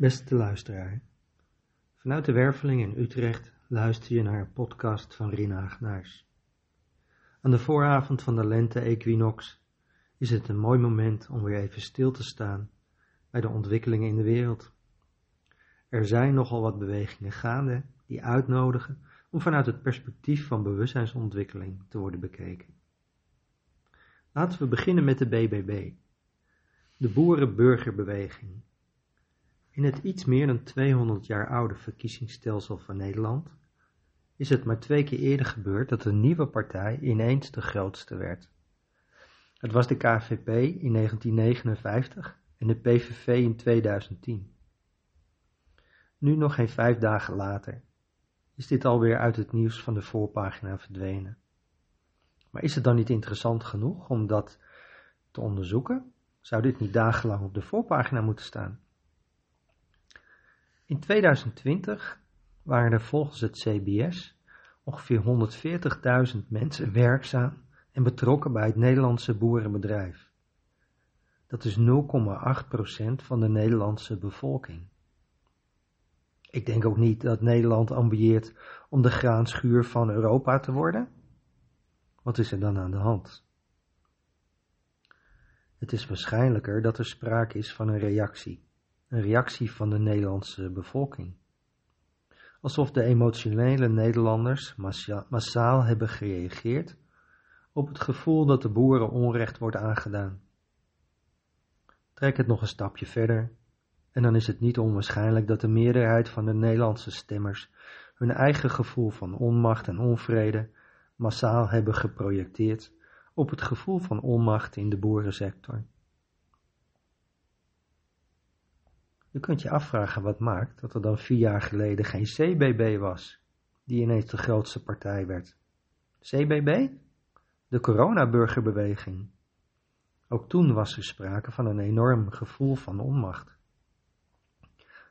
Beste luisteraar, vanuit de Werveling in Utrecht luister je naar een podcast van Rina Agnaars. Aan de vooravond van de lente-equinox is het een mooi moment om weer even stil te staan bij de ontwikkelingen in de wereld. Er zijn nogal wat bewegingen gaande die uitnodigen om vanuit het perspectief van bewustzijnsontwikkeling te worden bekeken. Laten we beginnen met de BBB, de Boerenburgerbeweging in het iets meer dan 200 jaar oude verkiezingsstelsel van Nederland is het maar twee keer eerder gebeurd dat een nieuwe partij ineens de grootste werd. Het was de KVP in 1959 en de PVV in 2010. Nu nog geen vijf dagen later is dit alweer uit het nieuws van de voorpagina verdwenen. Maar is het dan niet interessant genoeg om dat te onderzoeken? Zou dit niet dagenlang op de voorpagina moeten staan? In 2020 waren er volgens het CBS ongeveer 140.000 mensen werkzaam en betrokken bij het Nederlandse boerenbedrijf. Dat is 0,8% van de Nederlandse bevolking. Ik denk ook niet dat Nederland ambieert om de graanschuur van Europa te worden. Wat is er dan aan de hand? Het is waarschijnlijker dat er sprake is van een reactie een reactie van de Nederlandse bevolking. Alsof de emotionele Nederlanders massaal hebben gereageerd op het gevoel dat de boeren onrecht wordt aangedaan. Trek het nog een stapje verder en dan is het niet onwaarschijnlijk dat de meerderheid van de Nederlandse stemmers hun eigen gevoel van onmacht en onvrede massaal hebben geprojecteerd op het gevoel van onmacht in de boerensector. Je kunt je afvragen wat maakt dat er dan vier jaar geleden geen CBB was, die ineens de grootste partij werd. CBB? De coronaburgerbeweging. Ook toen was er sprake van een enorm gevoel van onmacht.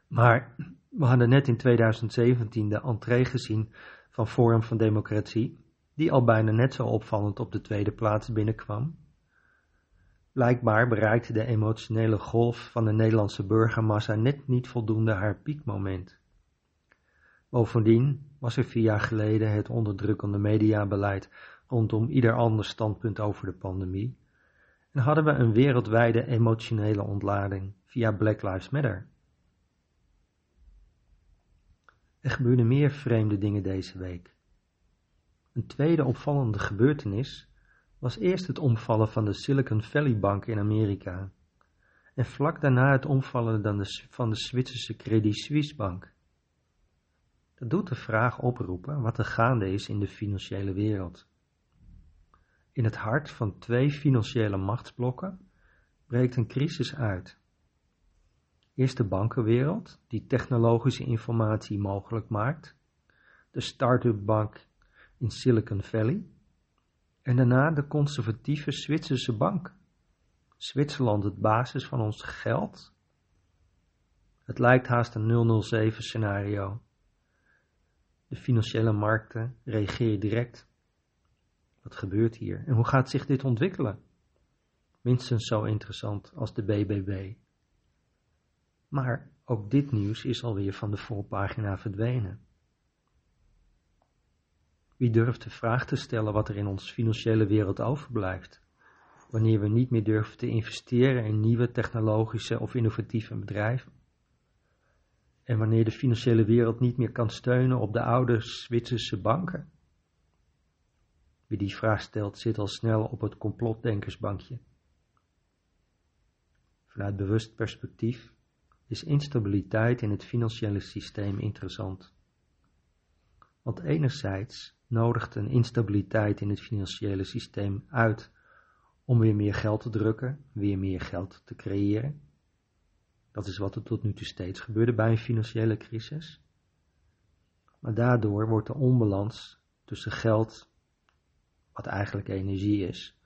Maar we hadden net in 2017 de entree gezien van Forum van Democratie, die al bijna net zo opvallend op de tweede plaats binnenkwam Blijkbaar bereikte de emotionele golf van de Nederlandse burgermassa net niet voldoende haar piekmoment. Bovendien was er vier jaar geleden het onderdrukkende mediabeleid rondom ieder ander standpunt over de pandemie en hadden we een wereldwijde emotionele ontlading via Black Lives Matter. Er gebeurden meer vreemde dingen deze week. Een tweede opvallende gebeurtenis was eerst het omvallen van de Silicon Valley Bank in Amerika en vlak daarna het omvallen van de Zwitserse Credit Suisse Bank. Dat doet de vraag oproepen wat er gaande is in de financiële wereld. In het hart van twee financiële machtsblokken breekt een crisis uit. Eerst de bankenwereld, die technologische informatie mogelijk maakt, de start-up bank in Silicon Valley, en daarna de conservatieve Zwitserse bank. Zwitserland het basis van ons geld? Het lijkt haast een 007 scenario. De financiële markten reageren direct. Wat gebeurt hier en hoe gaat zich dit ontwikkelen? Minstens zo interessant als de BBB. Maar ook dit nieuws is alweer van de voorpagina verdwenen. Wie durft de vraag te stellen wat er in onze financiële wereld overblijft? Wanneer we niet meer durven te investeren in nieuwe technologische of innovatieve bedrijven? En wanneer de financiële wereld niet meer kan steunen op de oude Zwitserse banken? Wie die vraag stelt, zit al snel op het complotdenkersbankje. Vanuit bewust perspectief is instabiliteit in het financiële systeem interessant. Want enerzijds nodigt een instabiliteit in het financiële systeem uit om weer meer geld te drukken, weer meer geld te creëren. Dat is wat er tot nu toe steeds gebeurde bij een financiële crisis. Maar daardoor wordt de onbalans tussen geld, wat eigenlijk energie is,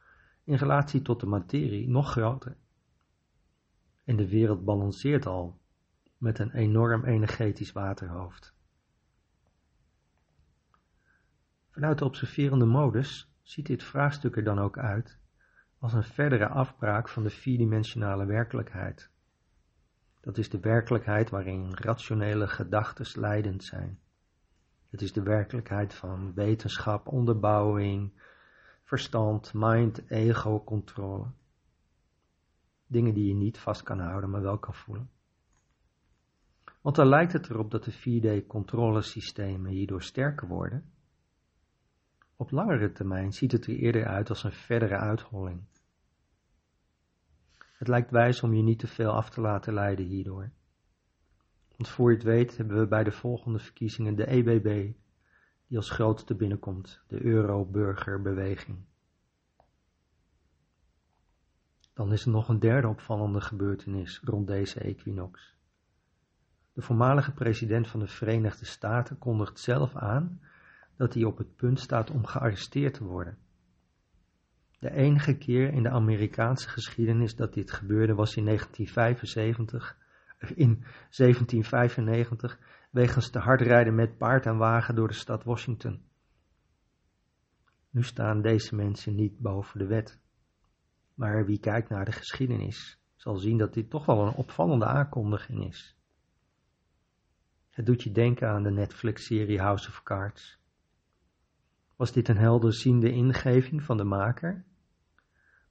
in relatie tot de materie nog groter. En de wereld balanceert al met een enorm energetisch waterhoofd. Vanuit de observerende modus ziet dit vraagstuk er dan ook uit als een verdere afbraak van de vierdimensionale werkelijkheid. Dat is de werkelijkheid waarin rationele gedachten leidend zijn. Het is de werkelijkheid van wetenschap, onderbouwing, verstand, mind, ego, controle. Dingen die je niet vast kan houden, maar wel kan voelen. Want dan lijkt het erop dat de 4D-controlesystemen hierdoor sterker worden. Op langere termijn ziet het er eerder uit als een verdere uitholling. Het lijkt wijs om je niet te veel af te laten leiden hierdoor. Want voor je het weet hebben we bij de volgende verkiezingen de EBB, die als grootste binnenkomt, de Euro-burgerbeweging. Dan is er nog een derde opvallende gebeurtenis rond deze equinox. De voormalige president van de Verenigde Staten kondigt zelf aan dat hij op het punt staat om gearresteerd te worden. De enige keer in de Amerikaanse geschiedenis dat dit gebeurde was in 1975, in 1795 wegens te hard rijden met paard en wagen door de stad Washington. Nu staan deze mensen niet boven de wet. Maar wie kijkt naar de geschiedenis zal zien dat dit toch wel een opvallende aankondiging is. Het doet je denken aan de Netflix-serie House of Cards. Was dit een helderziende ingeving van de maker?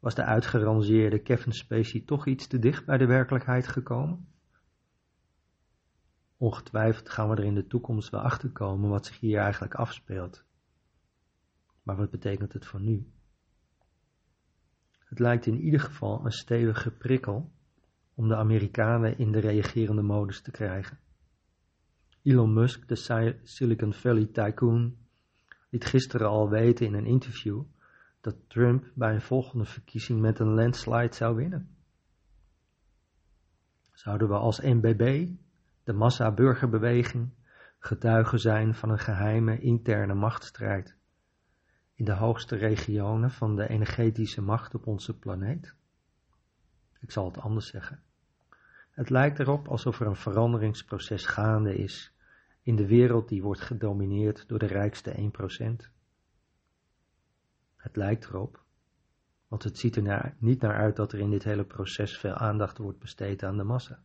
Was de uitgerangeerde Kevin Spacey toch iets te dicht bij de werkelijkheid gekomen? Ongetwijfeld gaan we er in de toekomst wel achter komen wat zich hier eigenlijk afspeelt. Maar wat betekent het voor nu? Het lijkt in ieder geval een stevige prikkel om de Amerikanen in de reagerende modus te krijgen. Elon Musk, de Silicon Valley tycoon, liet gisteren al weten in een interview dat Trump bij een volgende verkiezing met een landslide zou winnen. Zouden we als NBB, de massa-burgerbeweging, getuigen zijn van een geheime interne machtsstrijd in de hoogste regionen van de energetische macht op onze planeet? Ik zal het anders zeggen. Het lijkt erop alsof er een veranderingsproces gaande is in de wereld die wordt gedomineerd door de rijkste 1%. Het lijkt erop, want het ziet er niet naar uit dat er in dit hele proces veel aandacht wordt besteed aan de massa.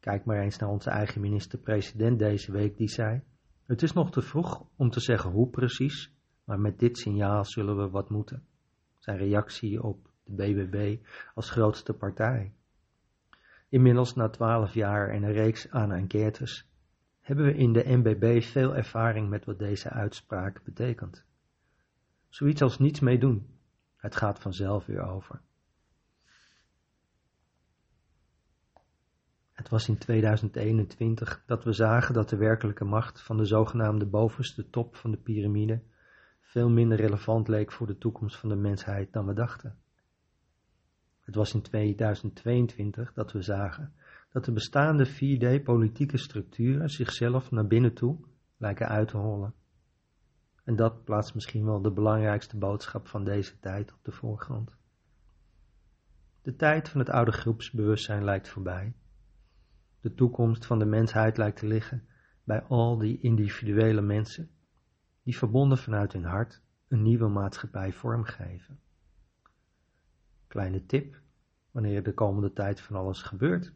Kijk maar eens naar onze eigen minister-president deze week, die zei: Het is nog te vroeg om te zeggen hoe precies, maar met dit signaal zullen we wat moeten. Zijn reactie op de BBB als grootste partij. Inmiddels na twaalf jaar en een reeks aan enquêtes hebben we in de NBB veel ervaring met wat deze uitspraak betekent. Zoiets als niets mee doen. Het gaat vanzelf weer over. Het was in 2021 dat we zagen dat de werkelijke macht van de zogenaamde bovenste top van de piramide veel minder relevant leek voor de toekomst van de mensheid dan we dachten. Het was in 2022 dat we zagen dat de bestaande 4D-politieke structuren zichzelf naar binnen toe lijken uit te hollen. En dat plaatst misschien wel de belangrijkste boodschap van deze tijd op de voorgrond. De tijd van het oude groepsbewustzijn lijkt voorbij. De toekomst van de mensheid lijkt te liggen bij al die individuele mensen die verbonden vanuit hun hart een nieuwe maatschappij vormgeven. Kleine tip, wanneer de komende tijd van alles gebeurt.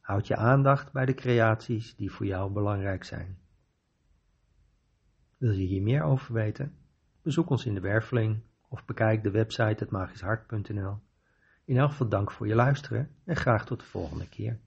Houd je aandacht bij de creaties die voor jou belangrijk zijn. Wil je hier meer over weten? Bezoek ons in de Werveling of bekijk de website hetmagischhart.nl. In elk geval dank voor je luisteren en graag tot de volgende keer.